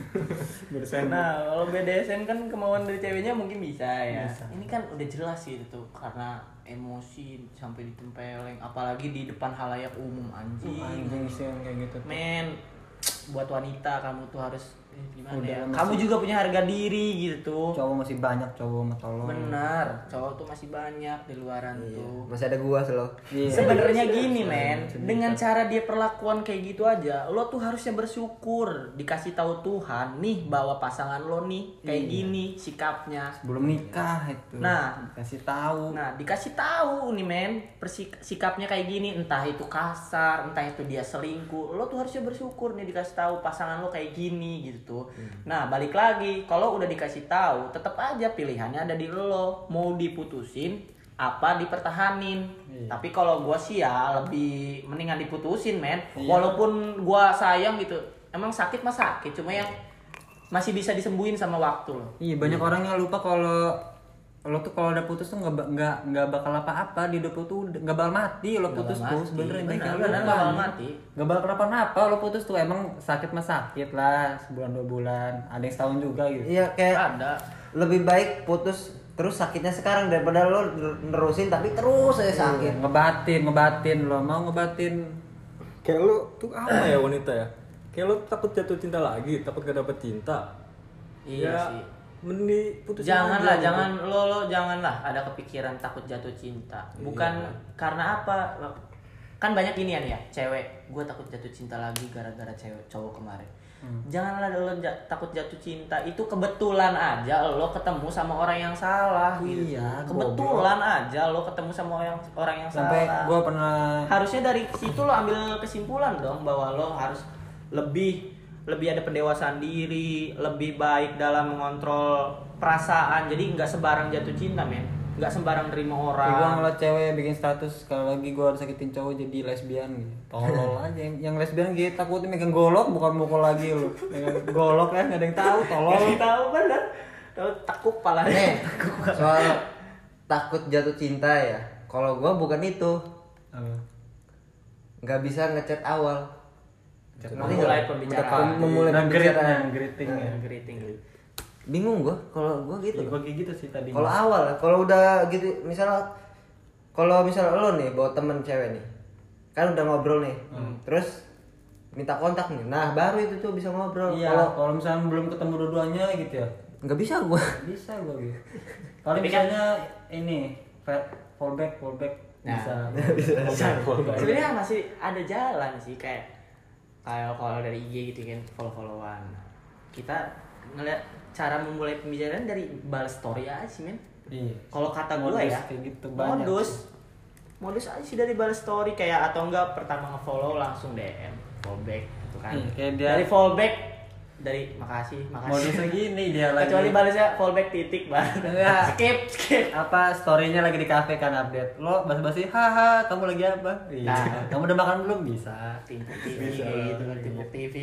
<laughs> Bersemok. Nah, kalau BDSM kan kemauan dari ceweknya mungkin bisa ya. Ini kan udah jelas sih itu tuh karena emosi sampai ditempeleng apalagi di depan halayak umum anjing. anjing sih yang kayak gitu tuh. Men, buat wanita kamu tuh harus eh, gimana Udah, ya? masih- Kamu juga punya harga diri gitu. cowok masih banyak cowok sama tolong Benar, cowok tuh masih banyak di luaran tuh. Masih ada gua selo. Iya. Sebenarnya gini men, dengan cara dia perlakuan kayak gitu aja, lo tuh harusnya bersyukur dikasih tahu Tuhan nih bahwa pasangan lo nih kayak gini sikapnya. belum nikah itu Nah. kasih tahu Nah dikasih tahu nih men, persik- sikapnya kayak gini, entah itu kasar, entah itu dia selingkuh, lo tuh harusnya bersyukur nih dikasih tahu pasangan lo kayak gini gitu. Nah balik lagi, kalau udah dikasih tahu, tetap aja pilihannya ada di lo, mau diputusin apa dipertahanin. Tapi kalau gua sih ya lebih mendingan diputusin men, walaupun gua sayang gitu, emang sakit mah sakit, cuma yang masih bisa disembuhin sama waktu lo. iya banyak orang yang lupa kalau lo tuh kalau udah putus tuh nggak nggak nggak bakal apa-apa di hidup lo tuh nggak bakal mati lo putus tuh benar, lupa nggak bakal mati. nggak bakal kenapa-napa lo putus tuh emang sakit mah sakit lah sebulan dua bulan ada yang setahun juga gitu Iya kayak Ada. lebih baik putus terus sakitnya sekarang daripada lo nerusin tapi terus saya sakit. ngebatin ngebatin lo mau ngebatin Kayak lu tuh apa ya wanita ya? Kayak lu takut jatuh cinta lagi, takut gak dapet cinta. Iya Ya, sih. Mending putus Janganlah, gitu. jangan lo lo janganlah ada kepikiran takut jatuh cinta. Bukan karena apa? Kan banyak ginian ya, cewek. Gue takut jatuh cinta lagi gara-gara cewek cowok kemarin. Janganlah lo ja- takut jatuh cinta. Itu kebetulan aja lo ketemu sama orang yang salah. gitu. Iya, kebetulan aja lo ketemu sama orang orang yang sampai salah. gue pernah harusnya dari situ lo ambil kesimpulan dong bahwa lo harus lebih lebih ada pendewasaan diri lebih baik dalam mengontrol perasaan. Jadi nggak sembarang jatuh cinta men. Nggak sembarang terima gue orang ngeliat cewek bikin status kalau lagi gue sakitin cowok jadi lesbian gitu. Tolol <laughs> aja. Yang, yang lesbian gitu takutnya megang golok bukan mukul lagi megang golok kan nggak ada yang tahu tolol. Tahu bener. Tahu takut pala. Nih, <laughs> soal takut jatuh cinta ya. Kalau gua bukan itu, nggak bisa ngechat awal. Memulai pembicaraan. Memulai pembicaraan. nge-greeting ya greeting Bingung gua kalau gua gitu. Ya, gue kayak gitu sih tadi Kalau awal, kalau udah gitu, misalnya kalau misalnya lo nih bawa temen cewek nih, kan udah ngobrol nih, terus minta kontak nih, nah baru itu tuh bisa ngobrol. iya Kalau kalau misalnya belum ketemu dua-duanya gitu ya. Nggak bisa gua. bisa gue gitu. <laughs> Kalau kan- misalnya ini fa- fallback fallback Nah. bisa. <laughs> Sebenarnya masih ada jalan sih kayak kayak kalau dari IG gitu kan follow followan kita ngeliat cara memulai pembicaraan dari balas story aja sih men. Iya. Kalau kata gue Modus ya kayak gitu banyak modus. modus aja sih dari balas story kayak atau enggak pertama nge-follow langsung DM fallback gitu kan. Iya, kayak dia- dari fallback dari makasih makasih. Modusnya <laughs> gini dia lagi. Kecuali balasnya fallback titik banget Enggak. <laughs> skip skip. Apa storynya lagi di kafe kan update. Lo basa-basi haha kamu lagi apa? Iya. Nah. kamu udah makan belum? Bisa. Timpuk TV kayak gitu kan timpuk TV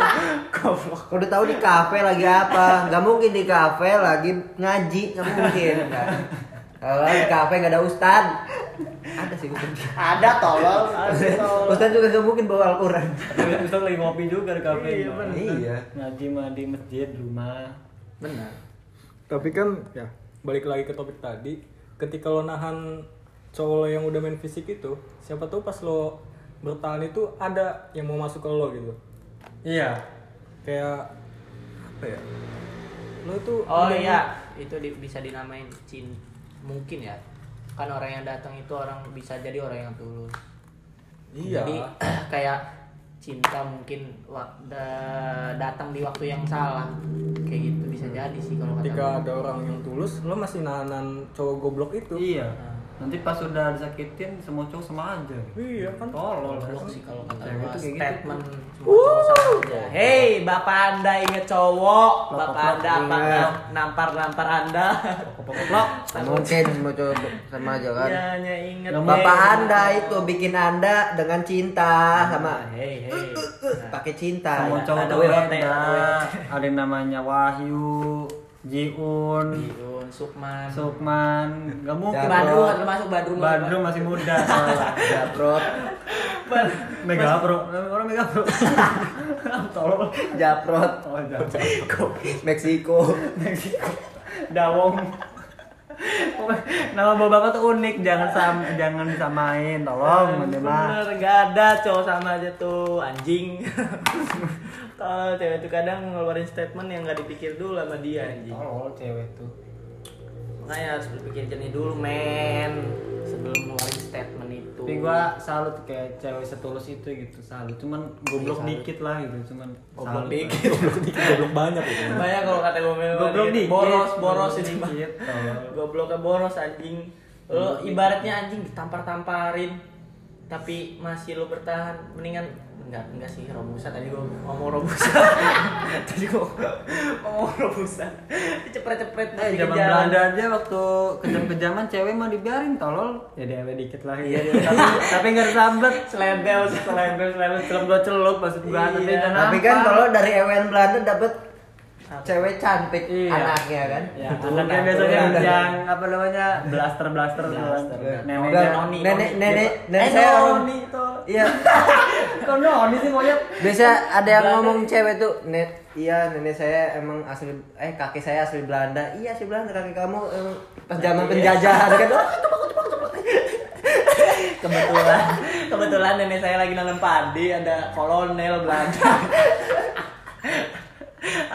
<laughs> goblok. Kalau udah tahu di kafe lagi apa, nggak mungkin di kafe lagi ngaji, nggak mungkin. Kan? Kalau di kafe nggak ada ustad, ada sih ustad. ada tolol <laughs> tolol Ustad juga nggak mungkin bawa Al-Quran. bisa lagi ngopi juga di kafe. Iya, bener. Iya. ngaji mah di masjid rumah. Benar. Tapi kan ya balik lagi ke topik tadi. Ketika lo nahan cowok lo yang udah main fisik itu siapa tahu pas lo bertahan itu ada yang mau masuk ke lo gitu. Iya. Kayak apa ya? Lo itu Oh iya, itu di- bisa dinamain cin mungkin ya. Kan orang yang datang itu orang bisa jadi orang yang tulus. iya Jadi <clears throat> kayak cinta mungkin datang di waktu yang salah. Kayak gitu bisa jadi sih kalau ketika ada orang yang tulus lo masih nahanan cowok goblok itu iya nanti pas udah disakitin semua cowok sama aja iya kan tolol sih kalau kata gua gitu. statement semua cowok sama aja. Hei, bapak anda inget cowok, bapak anda apa Ingat. nampar-nampar anda. Koplok. mungkin semua cowok sama aja kan Ya, hanya inget. bapak anda itu bikin anda dengan cinta sama Hei, hei. pakai cinta semua ya. cowok ada ada yang namanya Wahyu Jiun Yun, Sukman. Sukman nggak mungkin Badrun nggak termasuk Badrun. Badrun masih muda soalnya. <laughs> Japrot Mega Pro orang Mega Pro <laughs> tolol. Japrot oh jangan Meksiko? Meksiko. Dawong. Nama bapak tuh unik. Jangan sam jangan disamain. Tolong mah Bener, gak ada cowok sama aja tuh. Anjing. <laughs> Kalau cewek tuh kadang ngeluarin statement yang gak dipikir dulu sama dia anjing. tolol cewek tuh Makanya harus berpikir jernih dulu men sebelum ngeluarin statement itu. tapi gua salut kayak cewek setulus itu gitu salut cuman goblok Iya, salut. dikit lah gitu cuman Goblok dikit. goblok dikit goblok banyak itu <laughs> Banyak kalau kata gue Goblok dikit. boros boros ini mah. Dikit, tolol. Gobloknya boros anjing. Lo ibaratnya anjing ditampar-tamparin tapi masih lo bertahan mendingan enggak enggak sih robusa. Tadi gua ngomong robusa. <laughs> Tadi gua ngomong robusa. Cepret-cepret Eh, di zaman jalan. Belanda aja waktu kejam-kejaman cewek mah dibiarin tolol. Ya dewe dikit lah. Iya, ya. tapi tapi nggak disambet. Selebel selebel selebel celup gua celup maksud gua. Tapi Iya. tapi kan kalau dari Ewen Belanda dapet cewek cantik Iya. anaknya kan ya Betul, anaknya biasanya betul. yang apa namanya blaster blaster tuh kan. Blaster, blaster. nenek Udah, Noni, nenek Noni. nenek Eh, nenek saya orang Noni tuh. iya <laughs> kok noni sih monyet biasa ada yang Belanda. ngomong cewek tuh net iya nenek saya emang asli eh kakek saya asli Belanda iya asli Belanda kakek kamu emang pas zaman penjajahan kan <laughs> kebetulan kebetulan nenek saya lagi nanam padi ada kolonel Belanda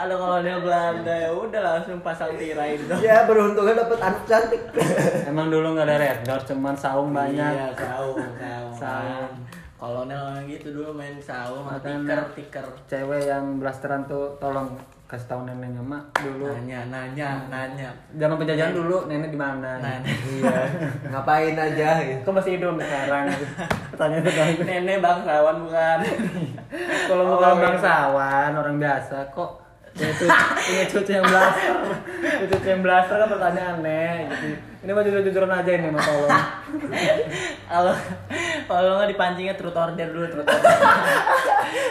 ada kolonel Belanda ya udah langsung pasang tirai itu ya beruntungnya dapet anak cantik. <laughs> Emang dulu nggak ada red dot cuman saung banyak. Iya saung saung Saung. kolonel orang gitu dulu main saung tiker tiker. cewek yang blasteran tuh tolong kasih tahu neneknya mak dulu. Nanya nanya nanya. Zaman penjajahan dulu nenek di mana? Iya. <laughs> Ngapain aja gitu. Kok masih hidup sekarang? <laughs> Pertanyaan kan nenek bangsawan bukan? Kalau Oh, bukan iya. bangsawan orang biasa kok itu ini cucu yang blaster cucu yang blaster kan pertanyaan aneh gitu. Ini mah jujur jujuran aja ini mah tolong kalau kalau nggak dipancingnya truth order dulu truth order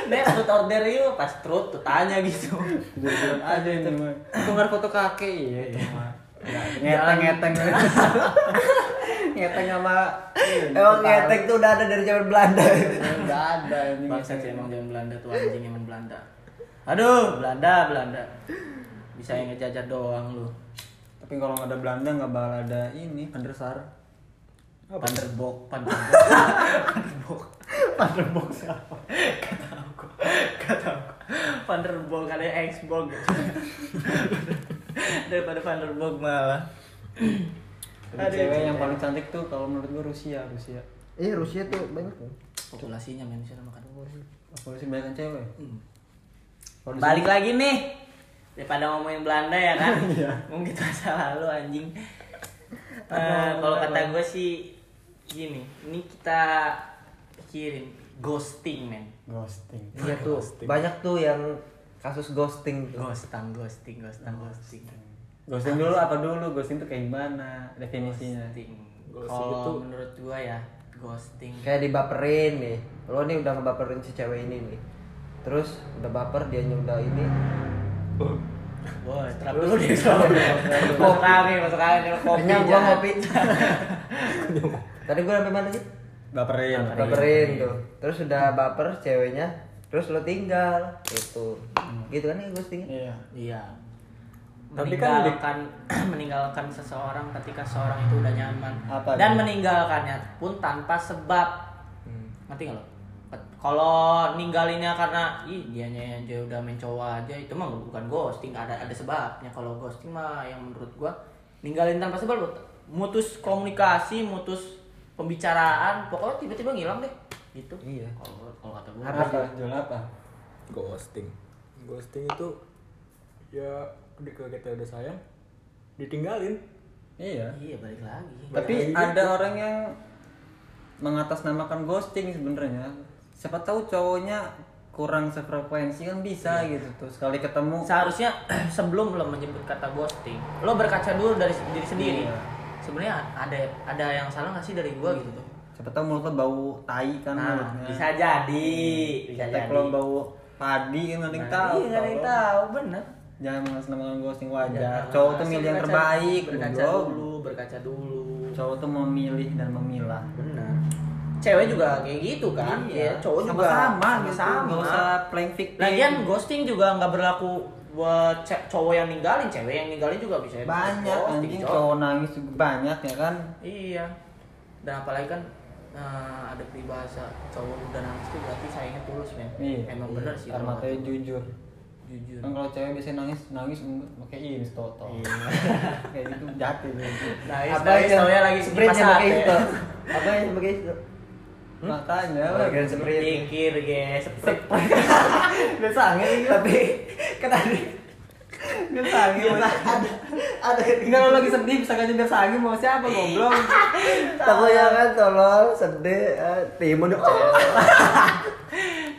Nek truth order yuk pas truth tuh tanya gitu. Jujur jujuran aja ini mah tunggar foto kakek iya itu mah ngeteng ngeteng. Ngeteng sama emang ngetek tuh udah ada dari zaman Belanda. Nggak ada ini. Bangsa sih emang zaman Belanda tuh anjing emang Belanda aduh Belanda Belanda. Bisa yang ngejajah doang lu. Tapi kalau nggak ada Belanda nggak bakal ada ini Pandersar Panderbok Panderbok Panderbok <laughs> Panderbok siapa? Kata aku kata aku Panderbok ada Xbox daripada Panderbok malah. Tapi cewek yang paling cantik tuh kalau menurut gua Rusia Rusia. Iya Rusia tuh banyak tuh. Populasinya manusia makan apa sih banyak cewek? Kalau di balik lagi nih. Daripada ngomongin Belanda ya kan? <laughs> Iya. mungkin masa lalu anjing. Eh, Apa- kalau kata gue sih gini. Ini kita pikirin. Ghosting men. Ghosting. Iya tuh. Banyak tuh yang kasus ghosting. Tuh ghosting ghosting ghosting. ghosting. Ghosting dulu apa dulu? Ghosting tuh kayak gimana definisinya? Ghosting. Ghosting kalau itu- menurut gua ya ghosting. Kayak dibaperin nih. Lo nih udah ngebaperin si cewek ini nih terus udah baper dia udah ini. Wah, terap dulu deh Masuk angin, masuk angin kopi. kenyang gua ngopi tadi gua sampai mana sih? Baperin baperin tuh. Terus udah baper ceweknya terus lo tinggal gitu. Gitu kan ya ghostingnya iya. Iya. Tapi kan di- meninggalkan <clears throat> meninggalkan seseorang ketika seorang itu udah nyaman. Apa dan dia? meninggalkannya pun tanpa sebab. Hmm. ngerti lo kalau ninggalinnya karena ih dianya aja udah main cowok aja itu mah bukan ghosting ada ada sebabnya kalau ghosting mah yang menurut gua ninggalin tanpa sebab lo mutus komunikasi mutus pembicaraan pokoknya tiba-tiba ngilang deh gitu Iya. kalau kalau kata gua Apa? Jual apa? ghosting ghosting itu ya ketika kita udah sayang ditinggalin Iya. iya balik lagi Tapi Kayak gitu. ada orang yang mengatasnamakan ghosting sebenarnya. Siapa tahu cowoknya kurang sefrekuensi kan bisa gitu tuh sekali ketemu. Seharusnya <clears throat> sebelum lo menyebut kata ghosting lo berkaca dulu dari diri sendiri. Iya. sebenarnya ada ada yang salah nggak sih dari gua gitu tuh? Siapa tahu mulut lo bau tai kan nah mulutnya. bisa jadi bisa Tapi jadi. kalau bau padi kan nggak ada yang Nah, tahu iya nggak ada yang tau. tahu bener. Jangan mengatasnamakan ghosting wajar. cowok tuh milih yang terbaik berkaca dulu berkaca dulu. Cowok tuh memilih dan memilah. Bener cewek juga kayak gitu kan Iya, cowok juga sama-sama gitu sama nggak usah playing victim lagian ghosting juga nggak berlaku buat cowok yang ninggalin cewek yang ninggalin juga bisa banyak ghosting, anjing cowok. cowok nangis juga banyak ya kan Iya. Dan apalagi kan eh, ada peribahasa cowok udah nangis tuh berarti sayangnya tulus men. Emang bener sih. kalau matanya jujur. Jujur. kan kalau cewek biasanya nangis nangis pakai ini toto Iya. <laughs> kayak gitu jati gitu Nangis, apa nangis taunya lagi kipas pakai hati. itu <laughs> apa yang pakai itu makanya lah sprint. Pikir guys, sprint. udah sange gitu tapi kan ada udah sange ada ada <laughs> Enggak lo lagi sedih bisa aja biar sange mau siapa goblok? Takutnya kan tolol sedih eh, timun <laughs>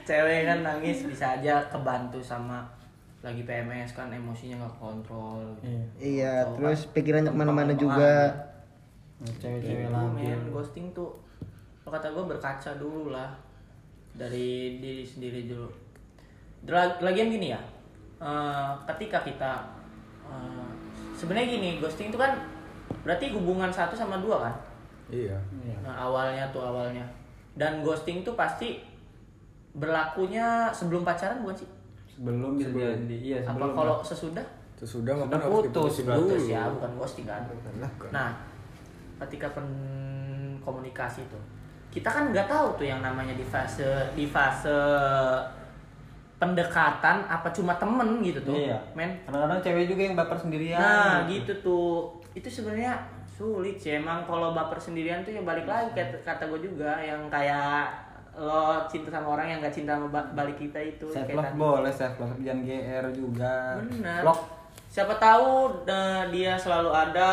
Cewek kan nangis bisa aja kebantu sama lagi PMS kan emosinya nggak kontrol. Iya. iya terus kan pikirannya ke mana-mana juga. aja. cewek-cewek labil men. ghosting tuh kata gue berkaca dulu lah. Dari diri sendiri dulu. Lagian gini ya eh, ketika kita eh, sebenarnya gini ghosting itu kan berarti hubungan satu sama dua kan? Iya. Iya. nah, awalnya tuh awalnya. Dan ghosting tuh pasti berlakunya sebelum pacaran bukan sih? Sebelum jadi iya apa sebelum kalau sesudah? Sesudah harus putus putus ya bukan ghosting kan. Nah ketika pen komunikasi tuh kita kan nggak tahu tuh yang namanya di fase di fase pendekatan apa cuma temen gitu tuh iya men kadang-kadang cewek juga yang baper sendirian nah gitu tuh itu sebenarnya sulit sih emang kalau baper sendirian tuh ya balik lagi kayak kata gue juga yang kayak lo cinta sama orang yang gak cinta sama ba- balik kita itu self kayak love tadi. boleh self love jangan gr juga Bener. Vlog. Siapa tahu eh, dia selalu ada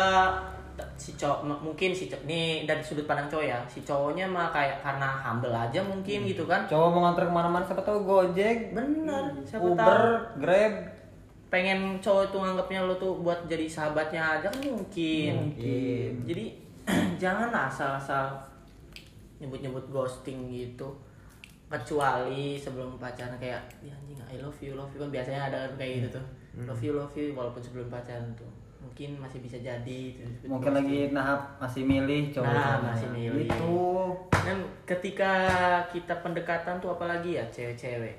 si cowok mungkin si cowok ini dari sudut pandang cowok ya si cowoknya mah kayak karena humble aja mungkin gitu kan. Cowok mau nganter ke mana-mana siapa tahu gojek bener siapa uber tahu. Grab. Pengen cowok itu nganggapnya lo tuh buat jadi sahabatnya aja kan mungkin. Mungkin. jadi <clears throat> jangan asal-asal nyebut-nyebut ghosting gitu. Kecuali sebelum pacaran kayak ya anjing I love you love you. Kan biasanya ada kan kayak gitu tuh. Love you love you walaupun sebelum pacaran tuh mungkin masih bisa jadi disebut mungkin lagi tahap masih milih cowok Nah, masih milih. itu dan ketika kita pendekatan tuh apalagi ya cewek-cewek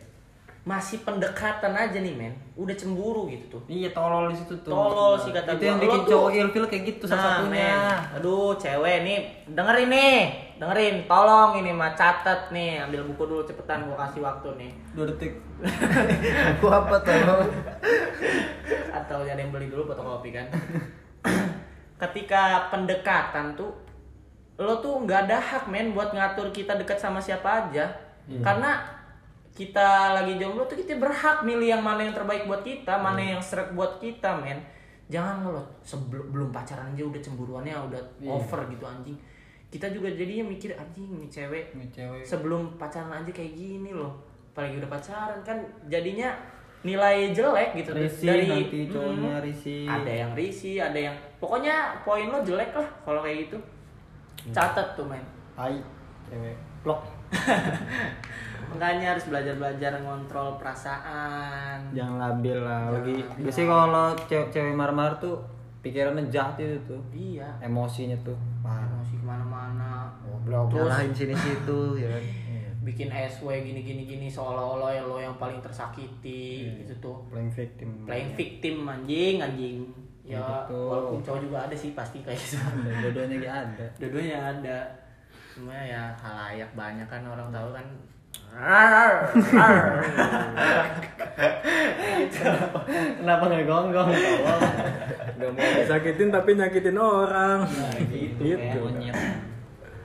masih pendekatan aja nih men udah cemburu gitu tuh iya tolol di situ tuh Tolol sih kata itu gua. yang bikin cowok ilfil kayak gitu salah Nah, satunya men. Aduh, cewek nih, dengerin nih, dengerin, tolong ini mah catat nih, ambil buku dulu cepetan gua kasih waktu nih. dua detik <laughs> aku apa tolol Atau ada yang beli dulu fotokopi kan. <clears throat> Ketika pendekatan tuh lo tuh nggak ada hak men buat ngatur kita dekat sama siapa aja. Iya. Karena kita lagi jomblo tuh kita berhak milih yang mana yang terbaik buat kita, mana Iya. yang serak buat kita, men. Jangan lo sebelum belum pacaran aja udah cemburuannya udah Iya. over gitu anjing. Kita juga jadinya mikir anjing nih cewek ini cewek sebelum pacaran aja kayak gini loh. Apalagi udah pacaran kan jadinya nilai jelek gitu risih nanti cowoknya Hmm, risih ada yang risih, ada yang pokoknya poin lo jelek lah kalau kayak gitu. Hmm. Catat tuh men. hai cewek vlog <laughs> Makanya harus belajar-belajar ngontrol perasaan. jangan labil lah Jangan lagi. biasanya kalau cewek cewek marah-marah tuh pikirannya jahat itu tuh. Iya. emosinya tuh parah. Emosi ke mana-mana. goblok nyalahin sini situ ya kan? Bikin SW gini gini gini seolah-olah ya lo yang paling tersakiti gitu tuh. Playing victim. Playing victim anjing anjing. Ya gitu. walaupun cowok juga ada sih pasti kayak gitu. <laughs> Dua-duanya ada. Dua-duanya ada. Cuma ya halayak banyak kan orang tahu kan kenapa nggak gonggong Gak mau disakitin tapi nyakitin orang. gitu, Gitu. monyet.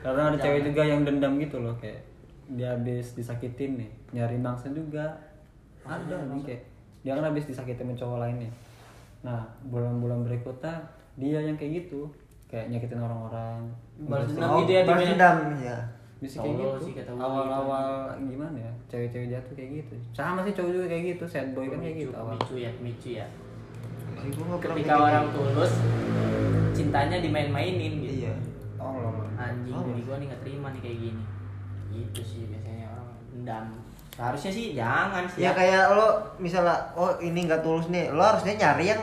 Karena ada cewek juga yang dendam gitu loh kayak dia habis disakitin nih nyari bangsa juga. Ada nih kayak dia kan habis disakitin sama cowok lainnya nah bulan-bulan berikutnya dia yang kayak gitu kayak nyakitin orang-orang. Balas dendam gitu ya, balas ya? dendam. Ya bisa kayak gitu. sih kata awal-awal gimana ya cewek-cewek jatuh kayak gitu. Sama sih cowok juga kayak gitu sad boy kan kayak gitu awal. Micu ya micu ya. Ketika orang gitu. tulus cintanya dimain-mainin gitu. Iya. Tolong. Anjing Oh. jadi gua nih nggak terima nih kayak gini. Gitu sih biasanya orang dendam. Seharusnya sih jangan sih. Ya kayak lo misalnya oh ini nggak tulus nih lo harusnya nyari yang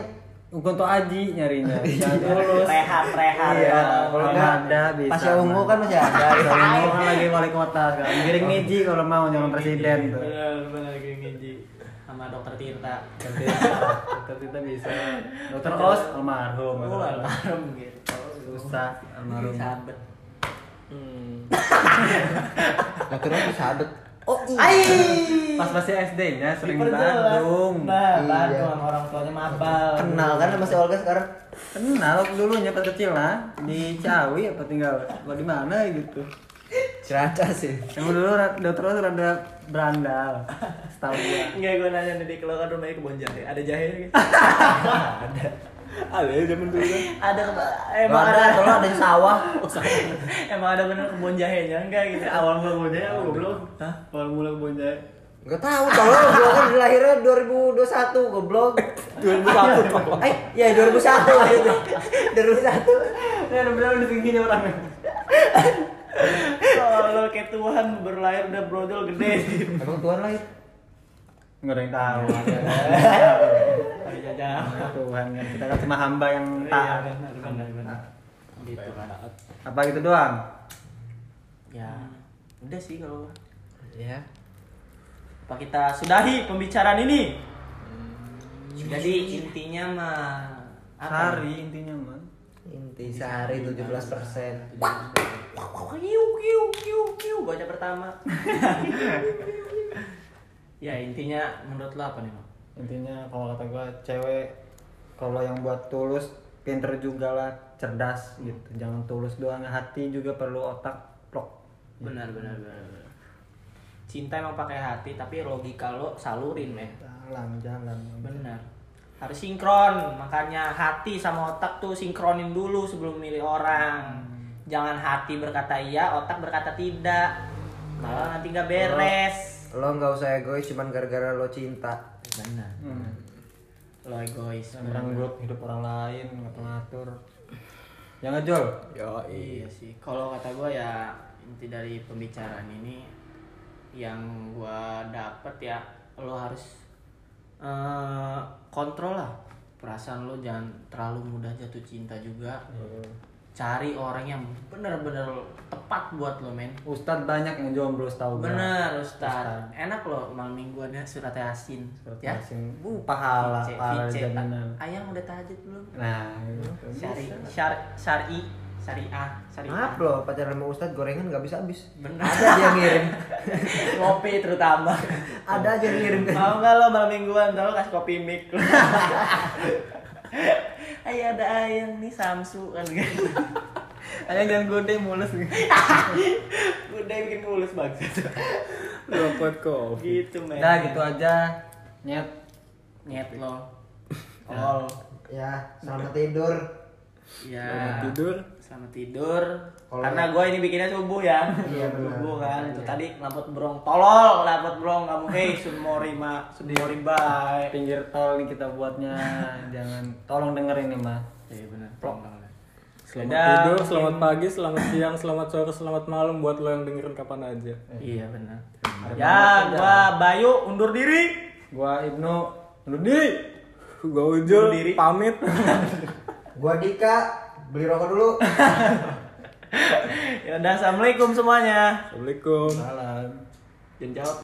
Bukan tuh Aji nyarinya. <laughs> Jangan tulus rehat rehat Iya, ya. kalau Enggak, ada bisa Pasya ungu kan masih ada ungu kan lagi wali kota kan Giring Niji kalau mau nyalon presiden tuh. Bener bener kayak ngiji sama dokter Tirta. Dokter kita bisa. Dokter Os almarhum. Oh alarm gitu. Susah almarhum. Sabet. Hmm. <laughs> Dokter bisa adet oh iya. Pas masih SD nya sering. Bandung. Nah Iya. Bandung sama orang tuanya mabal. Kenal kan sama si Olga sekarang? Kenal dulunya pas kecil lah. Di Ciawi apa tinggal Apa di mana gitu. Ciracas sih. Yang dulu dokter Os rada berandal Setahu gua. Enggak gue nanya nih kalau kan rumahnya kebun jahe ada jahe gitu <laughs> Ada ya zaman dulu kan. ada emang ada, ada. kalau ada di sawah. <laughs> Emang ada bener kebun jahenya? Enggak gitu. Awal mula kebun jahe gue belum hah? Awal mula kebun jahe. Gak tahu, tolong gua kan lahirnya 2021, goblok. 2001. Eh, ya 2001 gitu 2001 Ya bener-bener udah segini orangnya kalau <laughs> kayak Tuhan berlahir udah brojol gede. Emang Tuhan lahir? Nggak ada yang tahu. <laughs> Hari Tuhan kan. Kita kan cuma hamba yang Iya, taat gitu kan apa gitu doang? Ya udah sih kalau Ya. Apa kita sudahi pembicaraan ini? Jadi intinya mah apa? Sehari intinya mah Inti sehari 17% Kiu kiu kiu kiu. Baca pertama. <laughs> ya intinya menurut lo apa nih Mak? intinya kalau kata gua cewek kalau yang buat tulus pinter juga lah cerdas gitu jangan tulus doang hati juga perlu otak plok Benar benar benar. benar. Cinta emang pakai hati tapi logika lo salurin meh. jalan jalan Benar. Harus sinkron, makanya hati sama otak tuh sinkronin dulu sebelum milih orang. Jangan hati berkata iya, otak berkata tidak. Malah nanti gak beres. Lo gak usah egois cuman gara-gara lo cinta Benar. hmm. Lo egois. orang grup hidup orang lain ngatur-ngatur yang ngejol Yo, Iya sih. Kalau kata gue ya inti dari pembicaraan ini yang gua dapet ya lo harus eh, kontrol lah perasaan lo jangan terlalu mudah jatuh cinta juga. Cari orang yang bener-bener tepat buat lo men. Ustadz banyak yang jomblo setahu gua. Bener Ustaz. Enak lo malam mingguannya surat yasin. Surat ya. Yasin. Uh, pahala, Vice- pahala vice- jaminan. Ayang udah tahajud belum? Nah, gitu. Syari, syar, syari, syariah, syariah. Maaf lo pacaran sama Ustadz gorengan gak bisa habis Bener. Ada aja yang ngirim <laughs> Ngopi terutama. Ada aja yang ngirim Mau nggak lo malam mingguan ntar lo kasih kopi mik. <laughs> Ayo ada ayang nih Samsu kan gitu. <laughs> Ayang jangan gede mulus gitu. <laughs> Udah bikin mulus banget. Dapat <laughs> kok. gitu men. Udah gitu aja. Nyet. Nyet lo. Tolol. Ya, selamat tidur Ya. Selamat tidur. Selamat tidur. Kalau- Karena gue ini bikinnya subuh ya. Iya, benar. Subuh kan. Itu Iya. tadi lampat brong tolol, lampat brong kamu hey sunmori ma, sunmori bye. Pinggir tol nih kita buatnya. jangan tolong dengerin nih, mah. Iya benar. Selamat Dadah. tidur, selamat pagi, selamat siang, selamat sore, selamat malam buat lo yang dengerin kapan aja. Iya benar. Ya, gua Bayu undur diri. Gua Ibnu undur diri. Gua Ujul, pamit. Gua Dika Beli rokok dulu <laughs> Ya udah, assalamualaikum semuanya. Assalamualaikum. Salam. jangan jawab